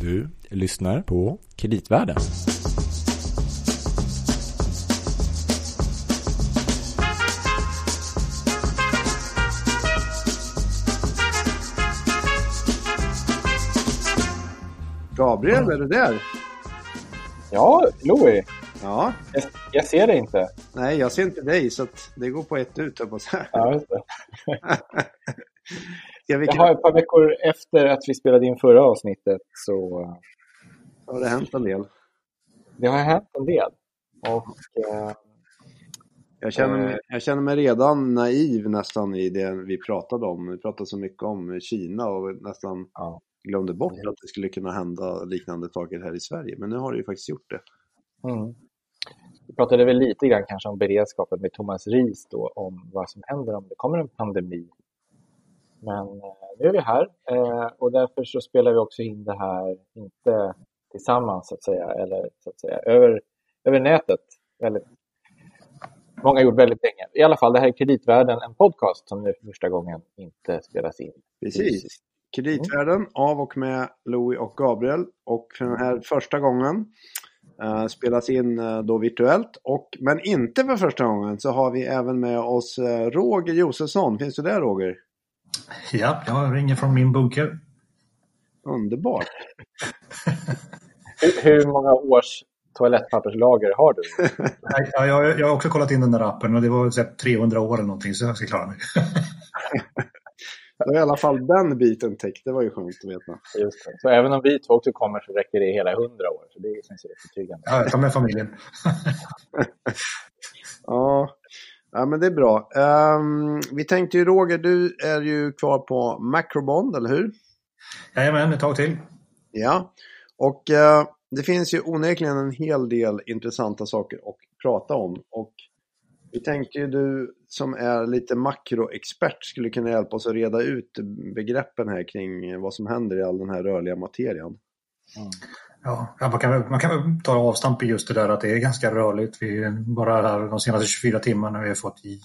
Du lyssnar på Kreditvärlden. Gabriel, är du där? Ja, Louis. Ja. Jag, jag ser dig inte. Nej, jag ser inte dig så att det går på ett ut, höll jag på att säga. Ja, just det. Ska vi Jag har ett par veckor efter att vi spelade in förra avsnittet så eh, har det hänt en del. det har hänt en del. Och eh, Jag känner, Eh. mig, jag känner mig redan naiv nästan i det vi pratade om. Vi pratade så mycket om Kina och nästan ja. glömde bort att det skulle kunna hända liknande saker här i Sverige. Men nu har det ju faktiskt gjort det. Mm. Vi pratade väl lite grann kanske om beredskapen med Thomas Ries då, om vad som händer om det kommer en pandemi. Men eh, nu är vi här eh, och därför så spelar vi också in det här, inte tillsammans så att säga, eller så att säga över, över nätet. Väldigt, många gjort väldigt länge. I alla fall, det här är Kreditvärlden, en podcast som nu för första gången inte spelas in. Precis. Kreditvärlden av och med Louis och Gabriel. Och för den här första gången eh, spelas in eh, då virtuellt. Och, men inte för första gången så har vi även med oss eh, Roger Josefsson. Finns du där Roger? Ja, jag ringer från min bunker. Underbart. Hur, många års toalettpapperslager har du? Nej, Ja, jag, jag har också kollat in den där appen och det var så här 300 år eller någonting så jag ska klara mig. Då är i alla fall den biten täckt. Det var ju skönt att veta. Just det. Så även om vi två också kommer så räcker det hela hundra år. Så det känns ju rätt betryggande. Ja, jag tar med familjen. Ja, ja men det är bra. Ehm, vi tänkte ju Roger, du är ju kvar på Macrobond, eller hur? Jajamän, ett tag till. Ja, och eh, det finns ju onekligen en hel del intressanta saker att prata om. Och vi tänkte ju du som är lite makroexpert skulle kunna hjälpa oss att reda ut begreppen här kring vad som händer i all den här rörliga materian. Ja, ja, man, kan, man kan ta avstamp i just det där att det är ganska rörligt. Vi, bara här de senaste 24 timmarna har vi fått i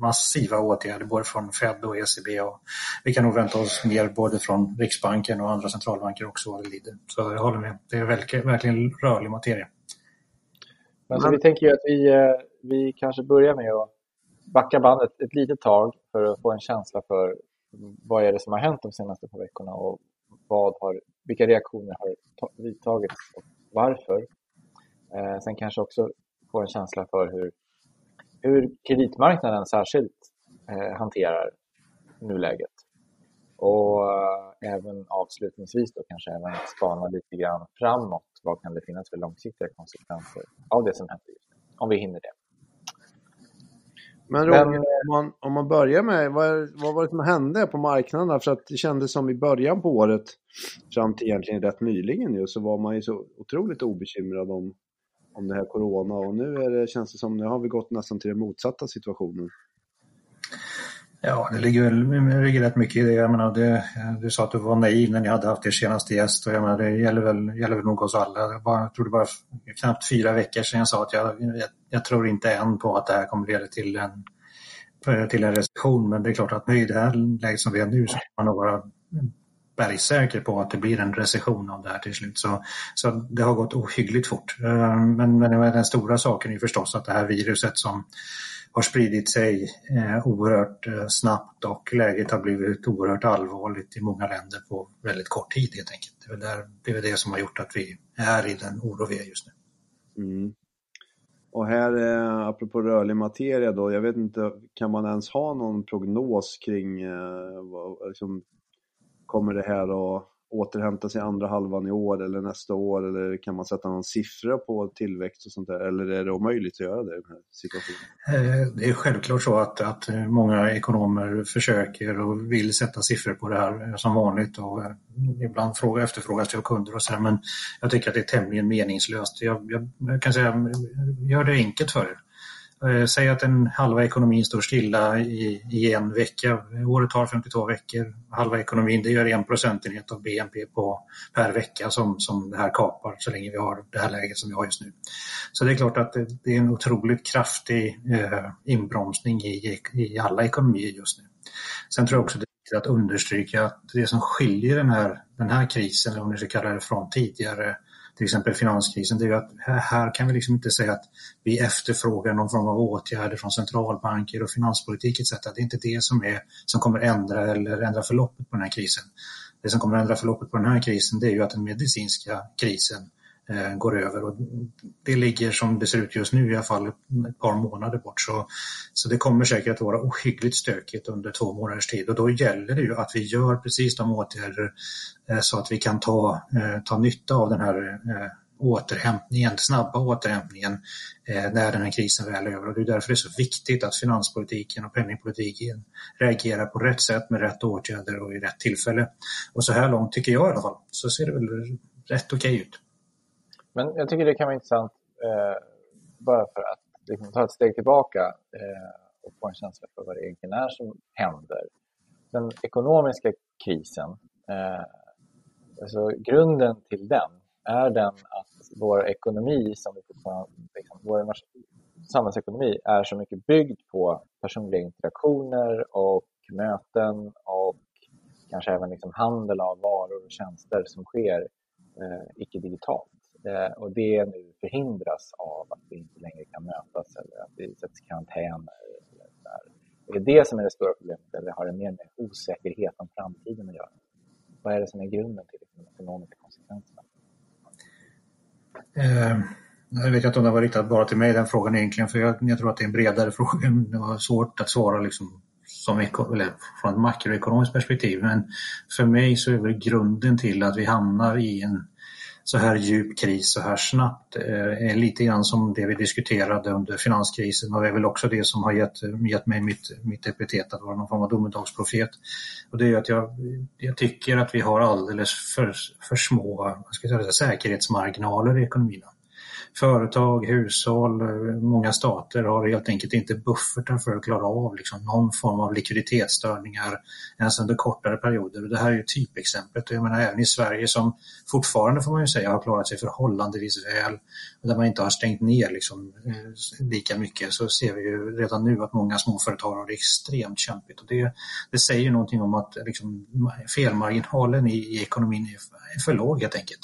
massiva åtgärder både från Fed och ECB. Och vi kan nog vänta oss mer både från Riksbanken och andra centralbanker också vad det lider. Så jag håller med. Det är verkligen, verkligen rörlig materia. Men så vi tänker ju att vi, eh, vi kanske börjar med att backa bandet ett litet tag för att få en känsla för vad är det som har hänt de senaste par veckorna och vad har, vilka reaktioner har vidtagits och varför. Eh, sen kanske också få en känsla för hur, hur kreditmarknaden särskilt eh, hanterar nuläget. Och eh, även avslutningsvis då kanske även spana lite grann framåt. Vad kan det finnas för långsiktiga konsekvenser av det som händer just nu? Om vi hinner det. Men Roger, Men- om, man, om man börjar med, vad, vad var det som hände på marknaderna? För att det kändes som i början på året, fram till egentligen rätt nyligen ju, så var man ju så otroligt obekymrad om, om det här corona och nu är det, känns det som, nu har vi gått nästan till den motsatta situationen. Ja, det ligger, väl, det ligger rätt mycket i det. Jag menar, det. Du sa att du var naiv när ni hade haft er senaste gäst och jag menar, det gäller väl, gäller väl nog oss alla. Det var, jag tror det var knappt fyra veckor sedan jag sa att jag, jag, jag tror inte än på att det här kommer leda till en, till en recession. Men det är klart att nu i det här läget som vi är nu så kan man nog vara bergsäker på att det blir en recession av det här till slut. Så, så det har gått ohyggligt fort. Eh, men, men den stora saken är förstås att det här viruset som har spridit sig eh, oerhört eh, snabbt och läget har blivit oerhört allvarligt i många länder på väldigt kort tid helt enkelt. Det är väl, där, det, är väl det som har gjort att vi är i den oro vi är just nu. Mm. Och här, eh, apropå rörlig materia då, jag vet inte, kan man ens ha någon prognos kring, eh, vad, liksom, kommer det här att återhämta sig andra halvan i år eller nästa år eller kan man sätta någon siffra på tillväxt och sånt där eller är det omöjligt att göra det i den här situationen? Eh, det är självklart så att, att många ekonomer försöker och vill sätta siffror på det här eh, som vanligt och eh, ibland fråga, efterfrågas det av kunder och så här, men jag tycker att det är tämligen meningslöst. Jag, jag, jag kan säga, gör det enkelt för er. Eh, säg att en halva ekonomin står stilla i, i en vecka. Året har 52 veckor. Halva ekonomin det gör en procentenhet av BNP på, per vecka som, som det här kapar så länge vi har det här läget som vi har just nu. Så det är klart att det, det är en otroligt kraftig eh, inbromsning i, i alla ekonomier just nu. Sen tror jag också det är viktigt att understryka att det som skiljer den här, den här krisen, eller om ni ska kalla det från tidigare, till exempel finanskrisen, det är att här kan vi liksom inte säga att vi efterfrågar någon form av åtgärder från centralbanker och finanspolitik etc. Det är inte det som, är, som kommer ändra eller ändra förloppet på den här krisen. Det som kommer ändra förloppet på den här krisen det är ju att den medicinska krisen Eh, går över. Och det ligger som det ser ut just nu i alla fall ett par månader bort. Så, så det kommer säkert att vara ohyggligt stökigt under två månaders tid och då gäller det ju att vi gör precis de åtgärder eh, så att vi kan ta, eh, ta nytta av den här eh, återhämtningen, snabba återhämtningen eh, när den här krisen väl är över. Och det är därför det är så viktigt att finanspolitiken och penningpolitiken reagerar på rätt sätt med rätt åtgärder och i rätt tillfälle. Och så här långt tycker jag i alla fall, så ser det väl rätt okej ut. Men jag tycker det kan vara intressant, eh, bara för att liksom, ta ett steg tillbaka eh, och få en känsla för vad det egentligen är som händer. Den ekonomiska krisen, eh, alltså grunden till den, är den att vår ekonomi, som vi liksom, vår samhällsekonomi, är så mycket byggd på personliga interaktioner och möten och kanske även liksom handel av varor och tjänster som sker eh, icke-digitalt. Eh, och det nu förhindras av att vi inte längre kan mötas eller att vi sätts i karantän. Det är det som är det stora problemet, eller har det mer med osäkerhet om framtiden att göra? Vad är det som är grunden till de ekonomiska konsekvenserna? Eh, jag vet inte om det var riktat bara till mig den frågan egentligen, för jag, jag tror att det är en bredare fråga. Det var svårt att svara liksom som, eller från ett makroekonomiskt perspektiv. Men för mig så är väl grunden till att vi hamnar i en så här djup kris så här snabbt eh, lite grann som det vi diskuterade under finanskrisen och det är väl också det som har gett, gett mig mitt, mitt epitet att vara någon form av domedagsprofet. Och det är att jag, jag tycker att vi har alldeles för, för små vad ska jag säga, säkerhetsmarginaler i ekonomin företag, hushåll, många stater har helt enkelt inte buffertar för att klara av liksom någon form av likviditetsstörningar ens under kortare perioder. Det här är ju typexemplet. Jag menar även i Sverige som fortfarande får man ju säga har klarat sig förhållandevis väl där man inte har stängt ner liksom, eh, lika mycket så ser vi ju redan nu att många småföretag har det extremt kämpigt. Och det, det säger någonting om att liksom, felmarginalen i, i ekonomin är för låg helt enkelt.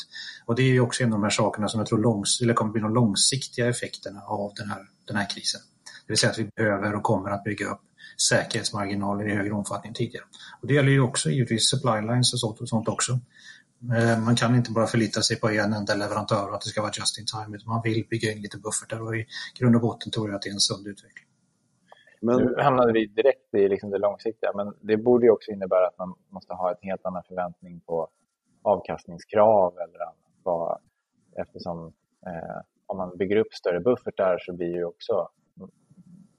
Och det är ju också en av de här sakerna som jag tror långs eller kommer bli de långsiktiga effekterna av den här, den här krisen. Det vill säga att vi behöver och kommer att bygga upp säkerhetsmarginaler i högre omfattning än tidigare. Och det gäller ju också givetvis supply lines och sånt, och sånt också. Eh, man kan inte bara förlita sig på en enda leverantör och att det ska vara just in time, utan man vill bygga in lite buffertar och i grund och botten tror jag att det är en sund utveckling. Men... Nu hamnade vi direkt i liksom det långsiktiga, men det borde ju också innebära att man måste ha en helt annan förväntning på avkastningskrav eller annat eftersom eh, om man bygger upp större buffertar så blir ju också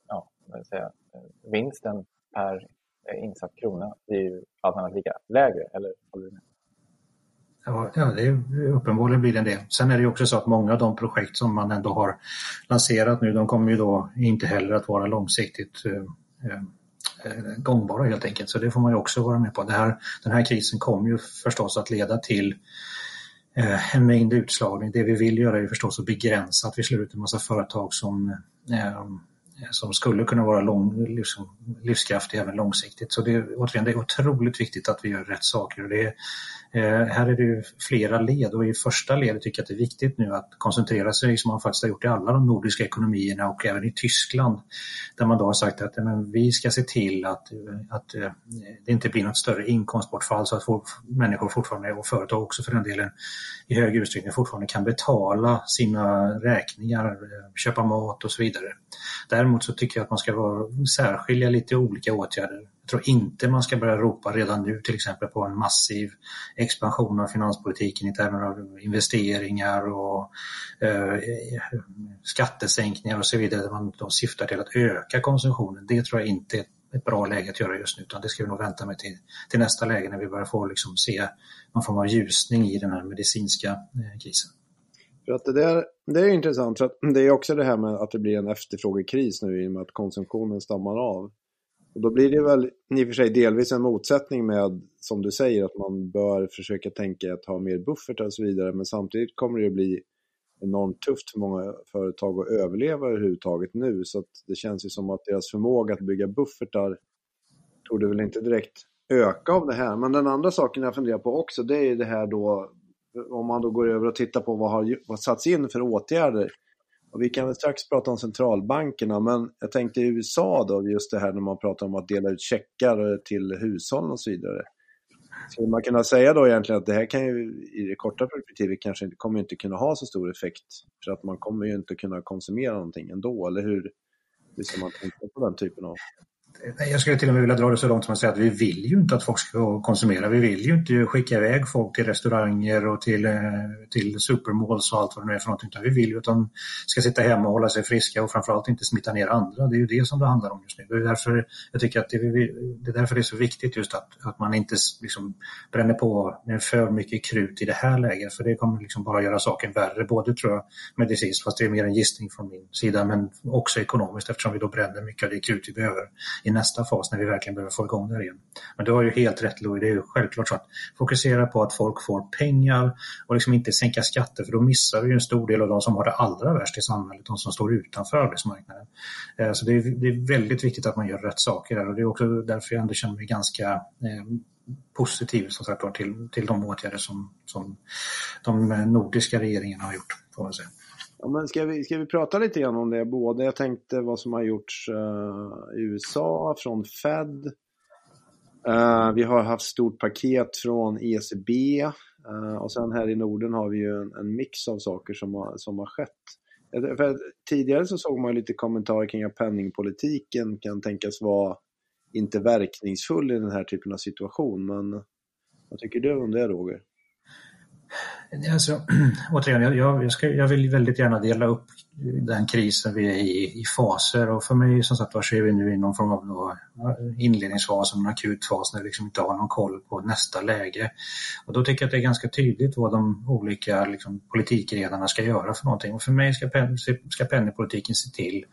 ja, säga, eh, vinsten per eh, insatt krona blir ju allt annat lika lägre, eller håller du med? Ja, ja det är, uppenbarligen blir den det. Sen är det ju också så att många av de projekt som man ändå har lanserat nu, de kommer ju då inte heller att vara långsiktigt eh, eh, gångbara helt enkelt. Så det får man ju också vara med på. Det här, den här krisen kommer ju förstås att leda till Eh, en mängd utslagning. Det vi vill göra är förstås att begränsa att vi slår ut en massa företag som, eh, som skulle kunna vara lång, liksom, livskraftiga även långsiktigt. Så det, återigen, det är otroligt viktigt att vi gör rätt saker. Och det, är, Eh, här är det ju flera led och i första ledet tycker jag att det är viktigt nu att koncentrera sig som man faktiskt har gjort i alla de nordiska ekonomierna och även i Tyskland där man då har sagt att eh, men, vi ska se till att, eh, att eh, det inte blir något större inkomstbortfall så att folk, människor fortfarande och företag också för den delen i hög utsträckning fortfarande kan betala sina räkningar, köpa mat och så vidare. Däremot så tycker jag att man ska vara, särskilja lite olika åtgärder jag tror inte man ska börja ropa redan nu till exempel på en massiv expansion av finanspolitiken i termer av investeringar och eh, skattesänkningar och så vidare. Där man då syftar till att öka konsumtionen. Det tror jag inte är ett bra läge att göra just nu utan det ska vi nog vänta med till, till nästa läge när vi börjar få liksom se någon form av ljusning i den här medicinska eh, krisen. För att det, där, det är intressant, för att det är också det här med att det blir en efterfrågekris nu i och med att konsumtionen stammar av. Och då blir det väl i och för sig delvis en motsättning med, som du säger, att man bör försöka tänka att ha mer buffertar och så vidare. Men samtidigt kommer det ju bli enormt tufft för många företag att överleva överhuvudtaget nu. Så det känns ju som att deras förmåga att bygga buffertar tror det väl inte direkt öka av det här. Men den andra saken jag funderar på också, det är det här då, om man då går över och tittar på vad har vad satts in för åtgärder. Och vi kan väl strax prata om centralbankerna, men jag tänkte i USA då, just det här när man pratar om att dela ut checkar till hushållen och så vidare. Skulle man kunna säga då egentligen att det här kan ju i det korta perspektivet kanske inte, kommer inte kunna ha så stor effekt för att man kommer ju inte kunna konsumera någonting ändå, eller hur? Hur ska man tänka på den typen av jag skulle till och med vilja dra det så långt som att säga att vi vill ju inte att folk ska konsumera. Vi vill ju inte skicka iväg folk till restauranger och till, eh, till supermalls och allt vad det nu är för någonting. Utan vi vill ju att de ska sitta hemma och hålla sig friska och framförallt inte smitta ner andra. Det är ju det som det handlar om just nu. Det är därför jag tycker att det, det är, därför det är så viktigt just att, att man inte liksom bränner på med för mycket krut i det här läget. För det kommer liksom bara göra saken värre. Både tror jag medicinskt, fast det är mer en gissning från min sida, men också ekonomiskt eftersom vi då bränner mycket av det krut vi behöver i nästa fas när vi verkligen behöver få igång det här igen. Men du har ju helt rätt Louis, det är ju självklart så att fokusera på att folk får pengar och liksom inte sänka skatter för då missar vi ju en stor del av de som har det allra värst i samhället, de som står utanför arbetsmarknaden. Eh, så det är, det är väldigt viktigt att man gör rätt saker där och det är också därför jag ändå känner mig ganska eh, positiv som sagt, till, till de åtgärder som, som de nordiska regeringarna har gjort. Får man säga. Ja, men ska, vi, ska vi prata lite grann om det? Både jag tänkte vad som har gjorts uh, i USA från Fed. Uh, vi har haft stort paket från ECB. Uh, eh, och sen här i Norden har vi ju en, en mix av saker som har, som har skett. För tidigare så såg man lite kommentarer kring att penningpolitiken kan tänkas vara inte verkningsfull i den här typen av situation. Men vad tycker du om det Roger? Alltså, återigen, jag, jag, ska, jag vill väldigt gärna dela upp den krisen vi är i, i faser och för mig som sagt var så är vi nu i någon form av då, inledningsfas, en akut fas när vi liksom inte har någon koll på nästa läge. Och då tycker jag att det är ganska tydligt vad de olika liksom, politikredarna ska göra för någonting. Och för mig ska, pen, ska penningpolitiken se till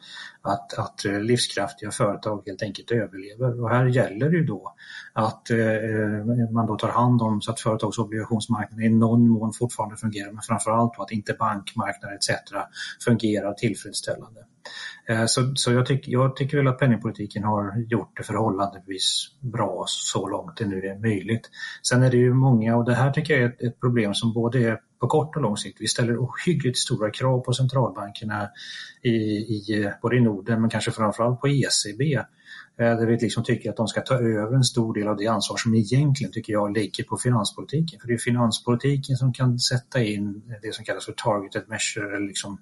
att, att eh, livskraftiga företag helt enkelt överlever. Och här gäller det ju då att eh, eh, man då tar hand om så att företags och obligationsmarknaden i någon mån fortfarande fungerar men framförallt att inte bankmarknaden etc. fungerar tillfredsställande. Eh, så, så jag, tyck, jag tycker väl att penningpolitiken har gjort det förhållandevis bra så långt det nu är möjligt. Sen är det ju många, och det här tycker jag är ett, ett problem som både är på kort och lång sikt. Vi ställer ohyggligt stora krav på centralbankerna i, i, eh, både i Norden men kanske framförallt på ECB Eh, Eh, där vi liksom tycker att de ska ta över en stor del av det ansvar som egentligen tycker jag ligger på finanspolitiken. För det är finanspolitiken som kan sätta in det som kallas för targeted measure, liksom,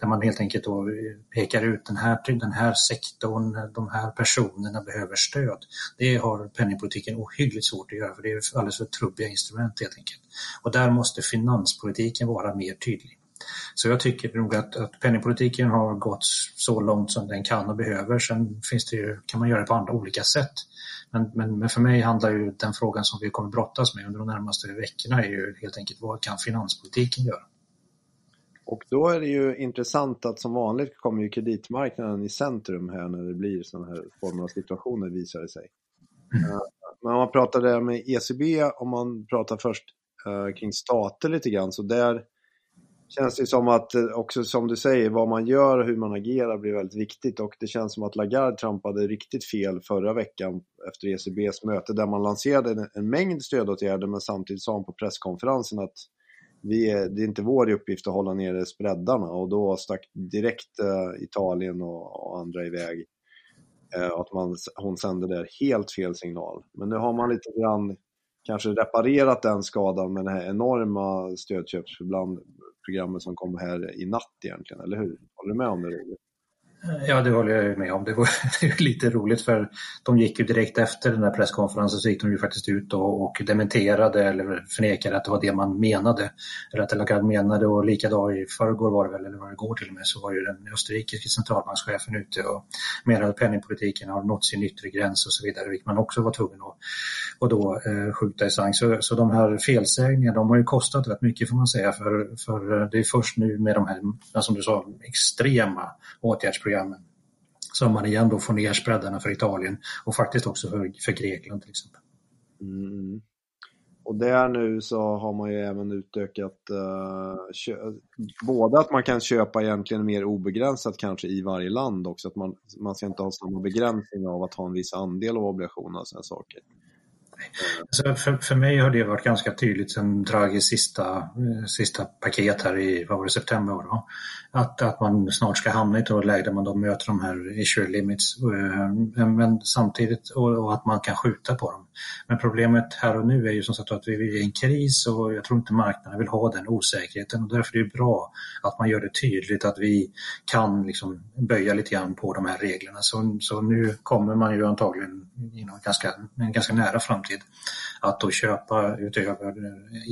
där man helt enkelt då pekar ut den här, den här sektorn, de här personerna behöver stöd. Det har penningpolitiken ohyggligt svårt att göra för det är alldeles för trubbiga instrument helt enkelt. Och där måste finanspolitiken vara mer tydlig. Så jag tycker nog att, att penningpolitiken har gått så långt som den kan och behöver. Sen finns det ju, kan man göra det på andra olika sätt. Men, men, men, för mig handlar ju den frågan som vi kommer brottas med under de närmaste veckorna är ju helt enkelt vad kan finanspolitiken göra? Och då är det ju intressant att som vanligt kommer ju kreditmarknaden i centrum här när det blir sådana här former av situationer visar det sig. Mm. Eh, men om man pratar där med ECB, om man pratar först uh, kring stater lite grann, så där känns det som att eh, också som du säger, vad man gör och hur man agerar blir väldigt viktigt och det känns som att Lagarde trampade riktigt fel förra veckan efter ECBs möte där man lanserade en, mängd stödåtgärder men samtidigt sa han på presskonferensen att vi är, det är inte vår uppgift att hålla nere spreadarna och då stack direkt eh, Italien och, och, andra iväg. Eh, att man, hon sände där helt fel signal. Men nu har man lite grann kanske reparerat den skadan med det här enorma stödköpsprogrammet som kom här i natt egentligen, eller hur? Håller du med om det Roger? Ja, det håller jag med om. Det var, lite roligt för de gick ju direkt efter den där presskonferensen så gick de ju faktiskt ut och, och dementerade eller förnekade att det var det man menade. Eller att Lagarde menade och likadant i förrgår var det väl, eller var det igår till och med, så var ju den österrikiske centralbankschefen ute och menade att penningpolitiken har nått sin yttre gräns och så vidare, vilket man också var tvungen att och då eh, skjuta i sank. Så, så de här felsägningarna, de har ju kostat rätt mycket får man säga, för, för eh, det är först nu med de här, som du sa, extrema åtgärdsprogrammen programmen. Så man igen då får ner spreadarna för Italien och faktiskt också för, för Grekland till exempel. Mm. Och där nu så har man ju även utökat uh, både att man kan köpa egentligen mer obegränsat kanske i varje land också, att man, man ska inte ha samma begränsning av att ha en viss andel av obligationer och sådana saker. Så för, för mig har det varit ganska tydligt sen Draghis sista, eh, sista paket här i vad var det, september. Då, att, att man snart ska hamna i ett läge där man då möter de här issue limits. Eh, eh, men samtidigt och, och, att man kan skjuta på dem. Men problemet här och nu är ju som sagt att vi är i en kris och jag tror inte marknaden vill ha den osäkerheten och därför är det bra att man gör det tydligt att vi kan liksom böja lite grann på de här reglerna. Så, så nu kommer man ju antagligen inom ganska, en ganska nära framtid att då köpa utöver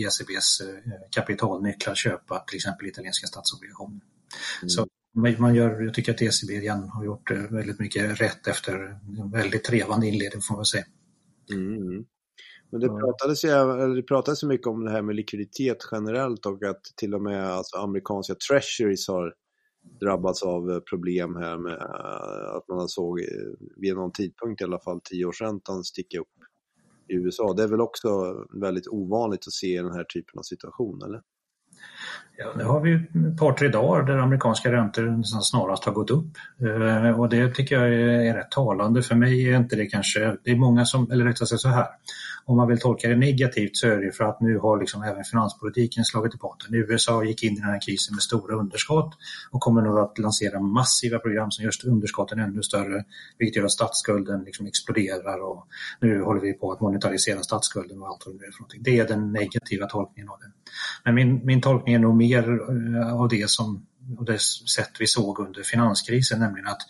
ECBs eh, kapitalnycklar köpa till exempel italienska statsobligationer. Mm. Så man gör, jag tycker att ECB igen har gjort eh, väldigt mycket rätt efter en väldigt trevande inledning får man säga. Mm. Men det pratades, ju, det pratades mycket om det här med likviditet generellt och att till och med alltså, amerikanska treasuries har drabbats av eh, problem här med eh, att man såg vid någon tidpunkt i alla fall tioårsräntan sticka upp i USA. Det är väl också väldigt ovanligt att se den här typen av situation, eller? Ja, nu har vi ett par, tre dagar där amerikanska räntor snarast har gått upp. Eh, och det tycker jag är rätt talande. För mig är inte det kanske, det är många som, eller rättare sagt så här, om man vill tolka det negativt så är det för att nu har liksom även finanspolitiken slagit i botten. USA gick in i den här krisen med stora underskott och kommer nu att lansera massiva program som gör underskotten ännu större, vilket gör att statsskulden liksom exploderar och nu håller vi på att monetarisera statsskulden och allt vad det nu är för någonting. Det är den negativa tolkningen av det. Men min, min tolkning är nog mer eh, av det som och det sätt vi såg under finanskrisen, nämligen att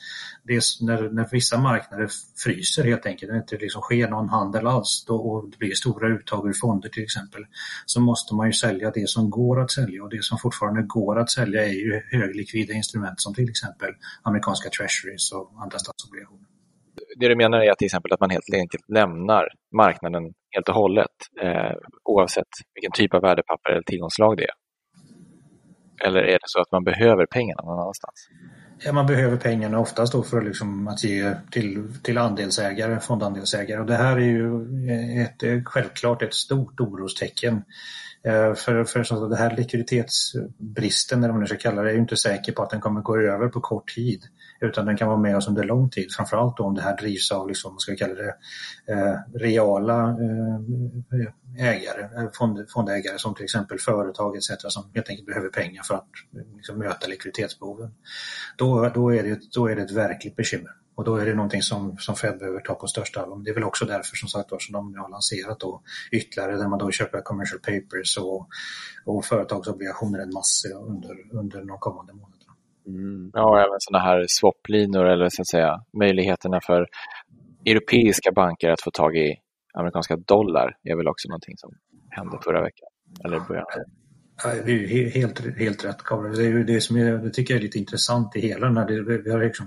det när, när vissa marknader fryser helt enkelt, när det inte liksom sker någon handel alls då, och det blir stora uttag ur fonder till exempel, så måste man ju sälja det som går att sälja och det som fortfarande går att sälja är ju höglikvida instrument som till exempel amerikanska treasuries och andra statsobligationer. Det du menar är att till exempel att man helt enkelt lämnar marknaden helt och hållet eh, oavsett vilken typ av värdepapper eller tillgångslag det är? Eller är det så att man behöver pengarna någon annanstans? Ja, man behöver pengarna oftast då för liksom att ge till, till andelsägare, fondandelsägare. Och det här är ju ett, självklart ett stort orostecken. Eh, för, för så det här likviditetsbristen, eller vad man nu ska kalla det, är ju inte säker på att den kommer gå över på kort tid utan den kan vara med oss under lång tid. Framförallt då om det här drivs av, liksom, vad ska vi kalla det, eh, reala eh, ägare, eh, fond, fondägare som till exempel företag etc. som helt enkelt behöver pengar för att eh, liksom, möta likviditetsbehoven. Då, då, är det, då är det ett verkligt bekymmer. Och då är det någonting som, som Fed behöver ta på största allvar. Det är väl också därför som sagt som de har lanserat då ytterligare där man då köper commercial papers och, och företagsobligationer en massa under, under de kommande månaderna. Mm. Ja, även sådana här swaplinor eller så att säga möjligheterna för europeiska banker att få tag i amerikanska dollar är väl också någonting som hände förra veckan. Eller början. Det är helt, helt rätt Gabriel. Det, är det, som är, det tycker jag är lite intressant i hela den här. Vi har liksom,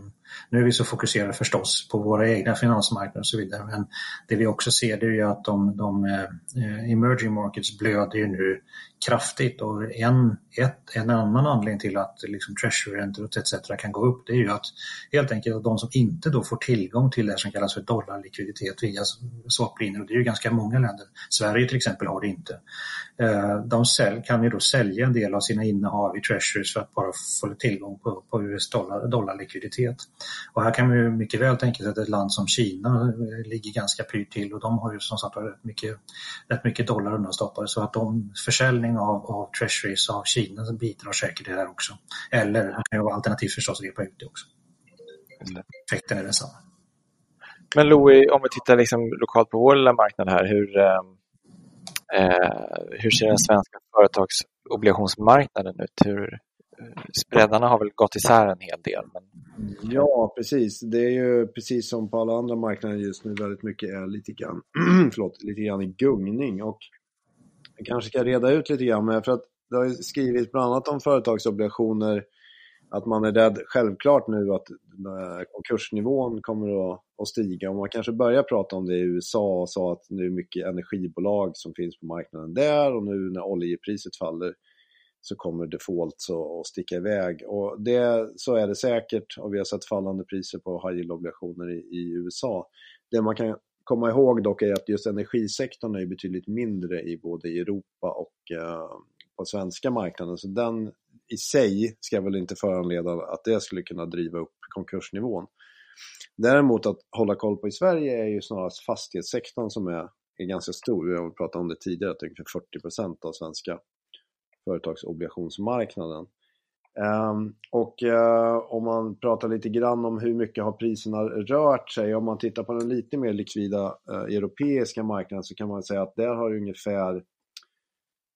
nu är vi så fokuserade förstås på våra egna finansmarknader och så vidare. Men det vi också ser det är ju att de, de eh, emerging markets blöder ju nu kraftigt och en, ett, en annan anledning till att liksom treasury-räntor etc. kan gå upp det är ju att helt enkelt att de som inte då får tillgång till det som kallas för dollarlikviditet via swaplinjer, och det är ju ganska många länder, Sverige till exempel har det inte, eh, de kan ju då sälja en del av sina innehav i treasuries för att bara få tillgång på, på US dollar, dollarlikviditet. Och här kan man ju mycket väl tänka sig att ett land som Kina eh, ligger ganska pyrt till och de har ju som sagt rätt mycket, rätt mycket dollar undanstoppade så att de försäljning av, av treasuries av Kina bidrar säkert till det här också. Eller det kan ju vara alternativt förstås att repa ut det också. Effekten är densamma. Men Louis, om vi tittar liksom lokalt på vår lilla marknad här, hur, eh, eh hur ser den svenska företagsobligationsmarknaden ut? Hur, spreadarna har väl gått isär en hel del. Men... Ja, precis. Det är ju precis som på alla andra marknader just nu väldigt mycket är lite grann, förlåt, lite grann i gungning. Och jag kanske ska reda ut lite grann, med, för att det har skrivits bland annat om företagsobligationer att man är rädd, självklart nu, att konkursnivån kommer att, att stiga. Och man kanske börjar prata om det i USA och sa att nu är mycket energibolag som finns på marknaden där och nu när oljepriset faller så kommer defaults att sticka iväg. Och det, så är det säkert och vi har sett fallande priser på high yield-obligationer i, i, USA. Det man kan komma ihåg dock är att just energisektorn är betydligt mindre i både Europa och eh, på svenska marknaden. Så den i sig ska väl inte föranleda att det skulle kunna driva upp konkursnivån. Däremot att hålla koll på i Sverige är ju snarast fastighetssektorn som är är ganska stor. Vi har pratat om det tidigare, att ungefär 40 procent av svenska företagsobligationsmarknaden. Ehm, och eh, om man pratar lite grann om hur mycket har priserna rört sig, om man tittar på den lite mer likvida eh, europeiska marknaden så kan man säga att där har ungefär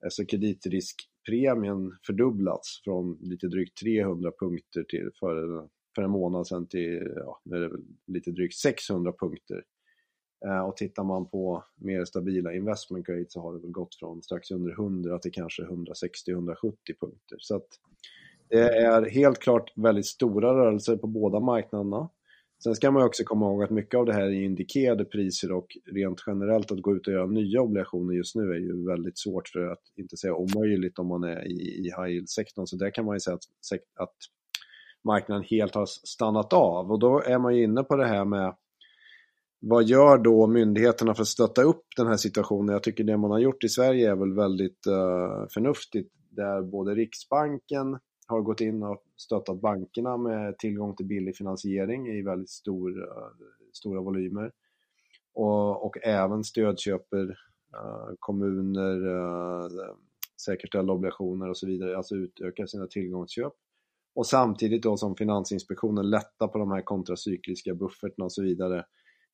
alltså kreditriskpremien fördubblats från lite drygt 300 punkter till för, för en månad sedan till ja, lite drygt 600 punkter. Eh, och tittar man på mer stabila investment grade så har det väl gått från strax under 100 till kanske 160-170 punkter. Så att det är helt klart väldigt stora rörelser på båda marknaderna. Sen ska man också komma ihåg att mycket av det här är indikerade priser och rent generellt att gå ut och göra nya obligationer just nu är ju väldigt svårt för att inte säga omöjligt om man är i, i high yield-sektorn. Så där kan man ju säga att, att marknaden helt har stannat av och då är man ju inne på det här med vad gör då myndigheterna för att stötta upp den här situationen? Jag tycker det man har gjort i Sverige är väl väldigt uh, förnuftigt där både Riksbanken har gått in och stöttat bankerna med tillgång till billig finansiering i väldigt stor, uh, stora volymer. Och, och även stödköper uh, kommuner, uh, säkerställda obligationer och så vidare, alltså utökar sina tillgångsköp. Och samtidigt då som Finansinspektionen lättar på de här kontracykliska bufferterna och så vidare.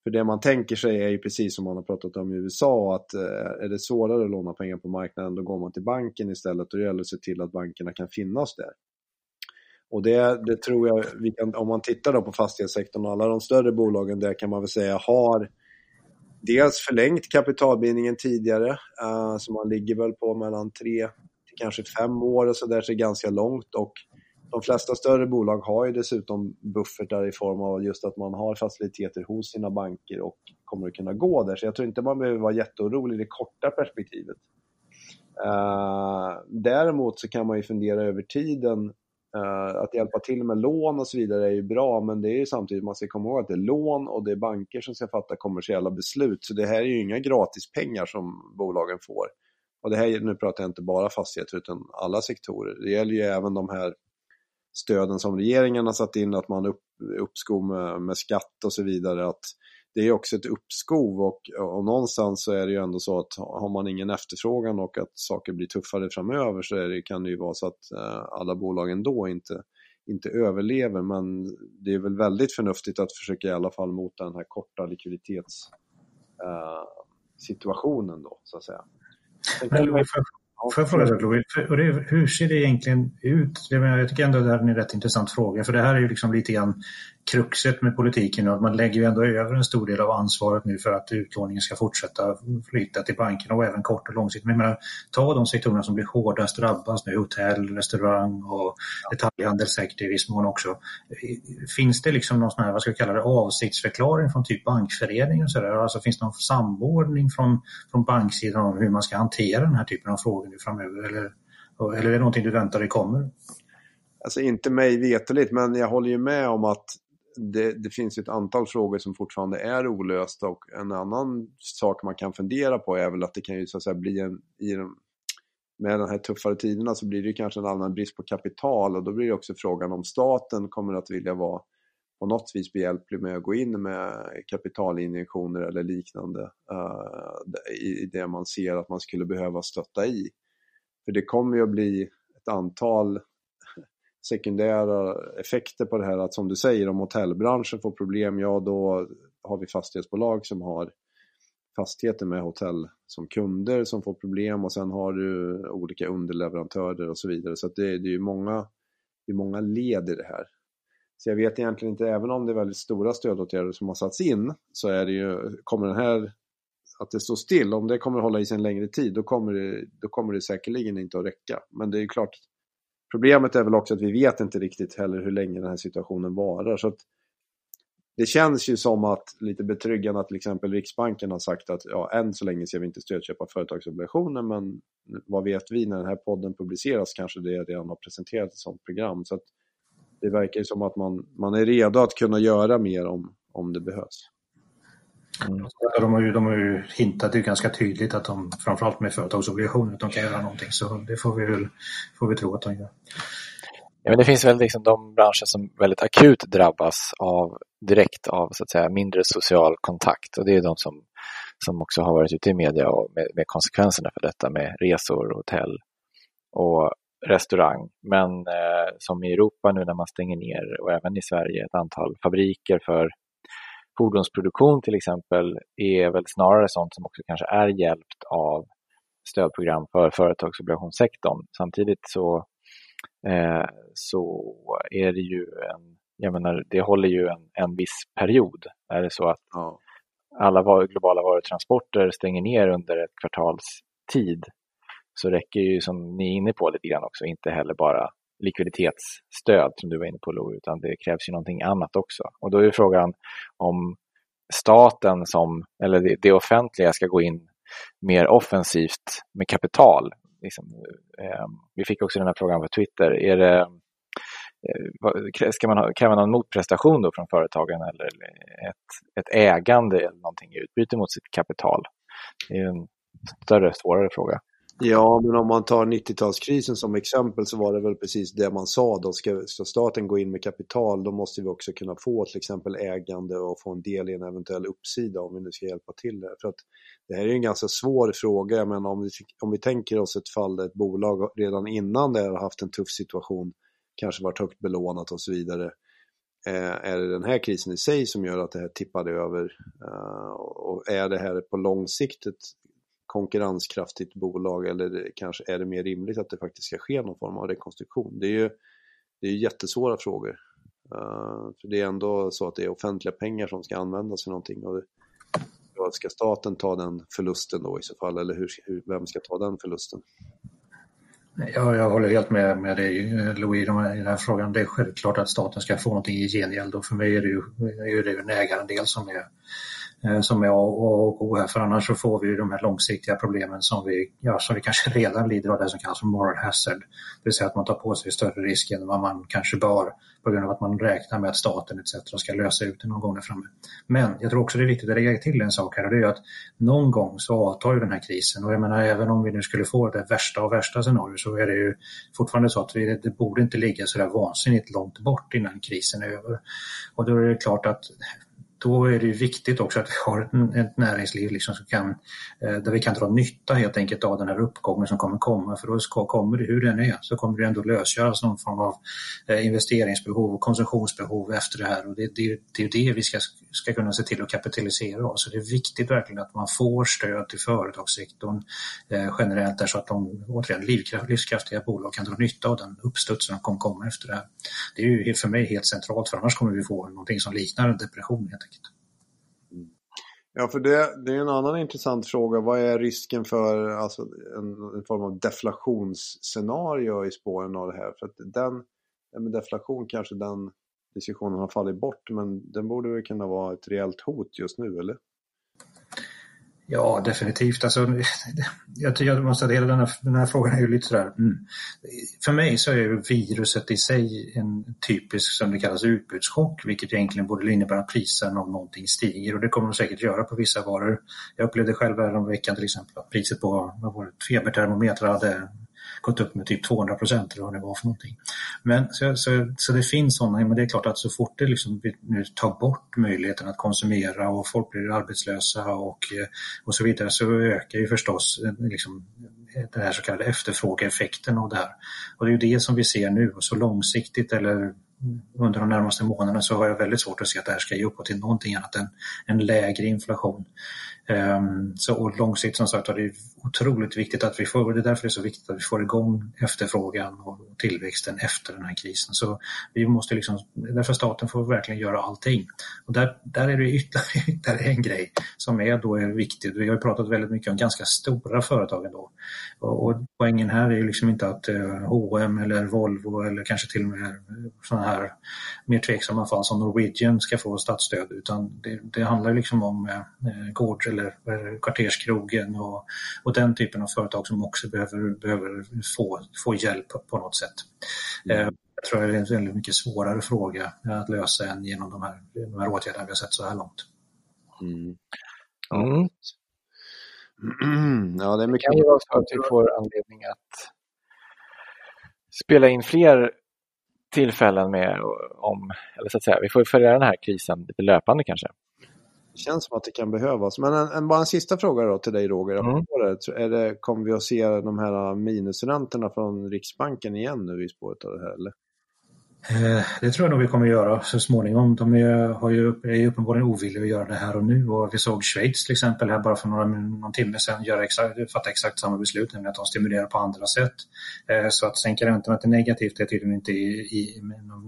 För det man tänker sig är ju precis som man har pratat om i USA att eh, är det svårare att låna pengar på marknaden då går man till banken istället och det gäller att se till att bankerna kan finnas där. Och det, det tror jag, vi kan, om man tittar då på fastighetssektorn och alla de större bolagen där kan man väl säga har dels förlängt kapitalbindningen tidigare, eh, så man ligger väl på mellan tre till kanske fem år och så där, så ganska långt. Och de flesta större bolag har ju dessutom buffertar i form av just att man har faciliteter hos sina banker och kommer att kunna gå där. Så jag tror inte man behöver vara jätteorolig i det korta perspektivet. Uh, däremot så kan man ju fundera över tiden Uh, att hjälpa till med lån och så vidare är ju bra, men det är ju samtidigt, man ska komma ihåg att det är lån och det är banker som ska fatta kommersiella beslut. Så det här är ju inga gratispengar som bolagen får. Och det här, nu pratar jag inte bara fastigheter utan alla sektorer. Det gäller ju även de här stöden som regeringen har satt in, att man upp, uppskov med, med skatt och så vidare. Att det är också ett uppskov och, och någonstans så är det ju ändå så att har man ingen efterfrågan och att saker blir tuffare framöver så det, kan det ju vara så att eh, alla bolag ändå inte, inte överlever. Men det är väl väldigt förnuftigt att försöka i alla fall mota den här korta likviditetssituationen eh, då, så att säga. Men, Får jag fråga dig Louis, hur ser det egentligen ut? Jag tycker ändå det här är en rätt intressant fråga för det här är ju liksom lite grann kruxet med politiken och man lägger ju ändå över en stor del av ansvaret nu för att utlåningen ska fortsätta flytta till bankerna och även kort och långsiktigt. Men jag menar, ta de sektorerna som blir hårdast drabbas nu, hotell, restaurang och detaljhandel säkert i viss mån också. Finns det liksom någon sån här, vad ska jag kalla det, avsiktsförklaring från typ bankföreningen? Så där? Alltså finns det någon samordning från, från banksidan om hur man ska hantera den här typen av frågor nu framöver? Eller, eller är det någonting du väntar dig kommer? Alltså inte mig veteligt, men jag håller ju med om att det, det, finns ett antal frågor som fortfarande är olösta och en annan sak man kan fundera på är väl att det kan ju så att säga bli en, i de, med de här tuffare tiderna så blir det kanske en allmän brist på kapital och då blir det också frågan om staten kommer att vilja vara på något vis behjälplig med att gå in med kapitalinjektioner eller liknande uh, i, i det man ser att man skulle behöva stötta i. För det kommer ju att bli ett antal sekundära effekter på det här att som du säger om hotellbranschen får problem, ja då har vi fastighetsbolag som har fastigheter med hotell som kunder som får problem och sen har du olika underleverantörer och så vidare. Så det, det är många, det är många led i det här. Så jag vet egentligen inte, även om det är väldigt stora stödåtgärder som har satts in, så är det ju, kommer den här, att det står still, om det kommer hålla i sig en längre tid, då kommer det, då kommer det säkerligen inte att räcka. Men det är klart, Problemet är väl också att vi vet inte riktigt heller hur länge den här situationen varar. Så det känns ju som att lite betryggande att till exempel Riksbanken har sagt att ja, än så länge ser vi inte stödköpa företagsobligationer men vad vet vi när den här podden publiceras kanske det redan har presenterat ett sådant program. Så det verkar ju som att man, man är redo att kunna göra mer om, om det behövs. Mm. De, har ju, de har ju hintat ju ganska tydligt att de, framförallt med företagsobligationer, att de kan göra någonting. Så det får vi väl får vi tro att de gör. Ja, men det finns väl liksom de branscher som väldigt akut drabbas av direkt av så att säga, mindre social kontakt och det är de som som också har varit ute i media och med, med konsekvenserna för detta med resor, hotell och restaurang. Men eh, som i Europa nu när man stänger ner och även i Sverige ett antal fabriker för fordonsproduktion till exempel är väl snarare sånt som också kanske är hjälpt av stödprogram för företagsobligationssektorn. Samtidigt så, eh, så är det ju en, jag menar, det håller ju en, en viss period. Är det så att ja. alla globala varutransporter stänger ner under ett kvartals tid så räcker ju, som ni är inne på lite grann också, inte heller bara likviditetsstöd som du var inne på Lo, utan det krävs ju någonting annat också. Och då är frågan om staten som, eller det, offentliga ska gå in mer offensivt med kapital. Liksom, eh, vi fick också den här frågan på Twitter. Är det, eh, ska man ha, kräva någon motprestation då från företagen eller ett, ett ägande eller någonting i utbyte mot sitt kapital? Det är en större, svårare fråga. Ja, men om man tar 90-talskrisen som exempel så var det väl precis det man sa. Då ska, ska staten gå in med kapital, då måste vi också kunna få till exempel ägande och få en del i en eventuell uppsida om vi nu ska hjälpa till det. För att det här är ju en ganska svår fråga. Men om vi, om vi tänker oss ett fall där ett bolag redan innan det har haft en tuff situation, kanske varit högt belånat och så vidare. Eh, är det den här krisen i sig som gör att det här tippade över? Eh, och är det här på lång sikt ett konkurrenskraftigt bolag eller kanske är det mer rimligt att det faktiskt ska ske någon form av rekonstruktion? Det är ju det är jättesvåra frågor. Uh, för det är ändå så att det är offentliga pengar som ska användas för någonting. Och det, ska staten ta den förlusten då i så fall, eller hur, hur, vem ska ta den förlusten? Ja, jag håller helt med, med dig Louis i den här frågan. Det är självklart att staten ska få någonting i gengäld och för mig är det ju, är det ju en ägarandel som är Eh, som är A och O här för annars så får vi de här långsiktiga problemen som vi, ja, som vi kanske redan lider av det som kallas för moral hazard. Det vill säga att man tar på sig större risk än vad man kanske bör på grund av att man räknar med att staten etc. ska lösa ut det någon gång där framme. Men jag tror också det är viktigt att lägga till en sak här och det är att någon gång så avtar ju den här krisen och jag menar även om vi nu skulle få det värsta av värsta scenariot så är det ju fortfarande så att vi, det borde inte ligga så där vansinnigt långt bort innan krisen är över. Och då är det klart att då är det viktigt också att vi har ett näringsliv liksom som kan, eh, där vi kan dra nytta helt enkelt av den här uppgången som kommer komma. För då kommer det, hur den är, så kommer det ändå lösgöras någon form av eh, investeringsbehov och konsumtionsbehov efter det här. Och det, det, det är det vi ska, ska kunna se till att kapitalisera av. Så det är viktigt verkligen att man får stöd till företagssektorn eh, generellt där så att de återigen livskraftiga bolag kan dra nytta av den uppstudsen som kommer komma efter det här. Det är ju för mig helt centralt för annars kommer vi få någonting som liknar en depression helt enkelt. Ja, för det, det är en annan intressant fråga. Vad är risken för alltså, en, en form av deflationsscenario i spåren av det här? För att den, med deflation kanske den diskussionen har fallit bort, men den borde väl kunna vara ett reellt hot just nu, eller? Ja, definitivt. Alltså, jag, jag måste säga att den här, den här frågan är ju lite sådär... Mm. För mig så är viruset i sig en typisk, som det kallas, utbudschock, vilket egentligen borde innebära att priserna om någonting stiger och det kommer de säkert göra på vissa varor. Jag upplevde själv veckan till exempel att priset på vad var det, febertermometrar hade gått upp med typ 200 procent eller vad det var för någonting. Men, så, så, så det finns sådana, men det är klart att så fort det liksom vi nu tar bort möjligheten att konsumera och folk blir arbetslösa och, eh, och så vidare så ökar ju förstås eh, liksom, den här så kallade efterfrågeeffekten av det här. Och det är ju det som vi ser nu och så långsiktigt eller under de närmaste månaderna så har jag väldigt svårt att se att det här ska ge upphov till någonting annat än en lägre inflation. Um, så och långsiktigt som sagt är det otroligt viktigt att vi får, det är därför det är så viktigt att vi får igång efterfrågan och tillväxten efter den här krisen. Så vi måste liksom, därför staten får verkligen göra allting. Och där, där är det ytterligare, ytterligare en grej som är då är viktigt. Vi har pratat väldigt mycket om ganska stora företag ändå. Och, och poängen här är ju liksom inte att uh, H&M eller Volvo eller kanske till och med sådana här mer tveksamma fall som Norwegian ska få statsstöd utan det, det handlar liksom om uh, Gård eller eh, Kvarterskrogen och, och den typen av företag som också behöver, behöver få, få hjälp på något sätt. Mm. Eh, jag tror det är en väldigt mycket svårare fråga att lösa än genom de här, de här åtgärderna vi har sett så här långt. Mm. Mm. Ja, det, är mycket... det kan ju vara så att vi får anledning att spela in fler tillfällen med om, eller så att säga, vi får följa den här krisen lite löpande kanske. Det känns som att det kan behövas. Men en, en, bara en sista fråga då till dig Roger. Mm. Är det, kommer vi att se de här minusräntorna från Riksbanken igen nu i spåret av det här? Eller? Eh, det tror jag nog vi kommer att göra så småningom. De är, har ju, är uppenbarligen ovilliga att göra det här och nu och vi såg Schweiz till exempel här bara för några, någon timme sedan göra exakt, fatta exakt samma beslut, nämligen att de stimulerar på andra sätt. Eh, så att sänka räntorna till negativt är tydligen inte i, i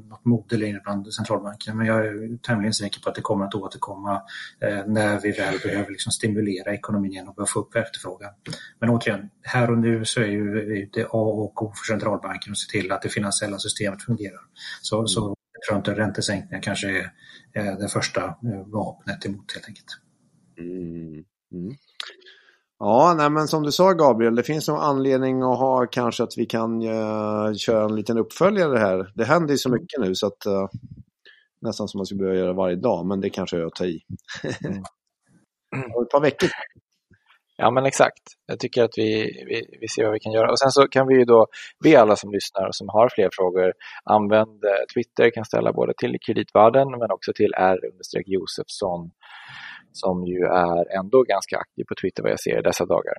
något mode längre bland centralbankerna men jag är tämligen säker på att det kommer att återkomma eh, när vi väl behöver liksom stimulera ekonomin igen och börja få upp efterfrågan. Men återigen, här och nu så är ju det A och O för centralbanken att se till att det finansiella systemet fungerar. Så, så jag tror inte räntesänkningar kanske är, är det första eh, vapnet emot helt enkelt. Mm. Mm. Ja, nej, men som du sa Gabriel, det finns nog anledning att ha kanske att vi kan uh, köra en liten uppföljare här. Det händer ju så mycket nu så att uh, nästan som man skulle behöva göra varje dag, men det kanske jag tar i. mm. Ett par veckor Ja, men exakt. Jag tycker att vi, vi, vi ser vad vi kan göra. Och sen så kan vi ju då be alla som lyssnar och som har fler frågor, använd Twitter, kan ställa både till kreditvärden men också till R-Josefsson som ju är ändå ganska aktiv på Twitter vad jag ser i dessa dagar.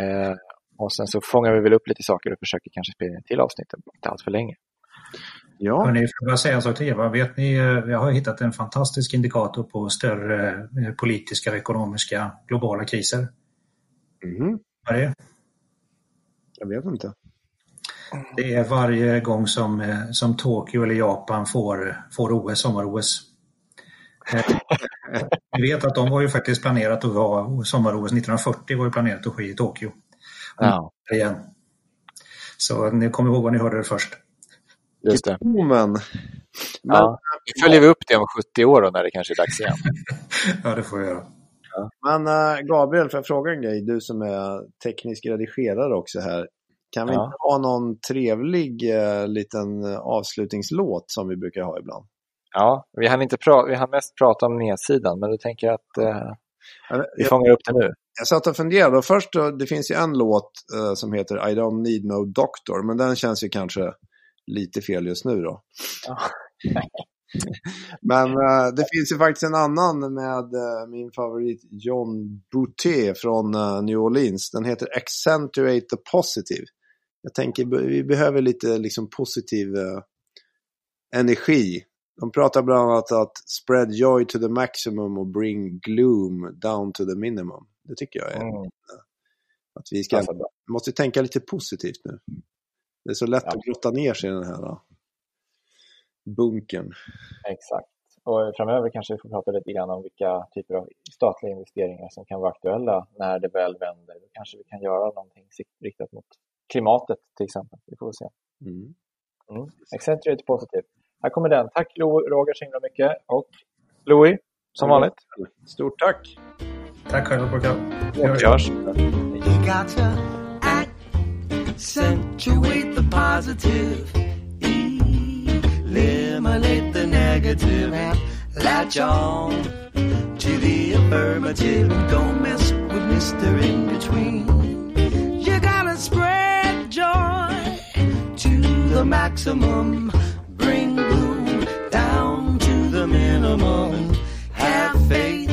Eh, och sen så fångar vi väl upp lite saker och försöker kanske spela in till avsnittet, inte allt för länge. Ja. Hörrni, får jag bara säga en sak till Eva? Vet ni, jag har hittat en fantastisk indikator på större eh, politiska och ekonomiska globala kriser. Mm. Vad är det? Jag vet inte. Det är varje gång som, eh, som Tokyo eller Japan får, får OS, sommar-OS. Eh, vi vet att de var ju faktiskt planerat att vara sommar-OS 1940 var ju planerat att ske i Tokyo. Ja. Igen. Så ni kommer ihåg vad ni hörde det först. Just det. Men, men, ja. Vi följer vi upp det om 70 år då, när det kanske är dags igen. ja, det får vi göra. Men uh, Gabriel, får jag fråga en grej? Du som är teknisk redigerare också här. Kan vi ja. inte ha någon trevlig uh, liten avslutningslåt som vi brukar ha ibland? Ja, vi hann, inte vi hann mest prata om nedsidan, men du tänker att uh, vi fångar upp det nu. Jag satt och funderade och först det finns ju en låt som heter I don't need no doctor, men den känns ju kanske lite fel just nu då. Ja. Men uh, det finns ju faktiskt en annan med uh, min favorit John Boutet från uh, New Orleans. Den heter Accentuate the Positive. Jag tänker vi behöver lite liksom positiv energi. De pratar bland annat att spread joy to the maximum och bring gloom down to the minimum. Det tycker jag är mm. att vi ska, måste tänka lite positivt nu. Det är så lätt ja. att grotta ner sig i den här bunkern. Exakt. Och framöver kanske vi får prata lite grann om vilka typer av statliga investeringar som kan vara aktuella när det väl vänder. Då kanske vi kan göra någonting riktat mot klimatet till exempel. Vi får se. Mm. Mm. Accentuate positivt. Här kommer den. Tack Roger så himla mycket. Och Louis, som vanligt. Stort tack! Tack själv Håkan. Vi hörs. Accentuate the positive eliminate the negative and latch on to the affirmative don't mess with Mr. In Between. You gotta spread joy to the maximum, bring gloom down to the minimum. Have faith,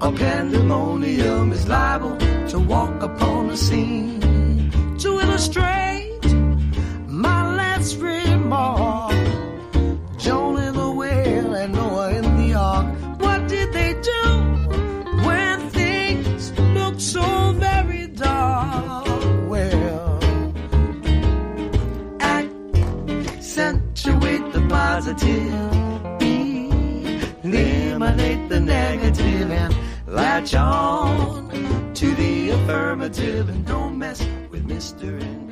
or pandemonium is liable to walk upon the scene to illustrate latch on to the affirmative and don't mess with Mr.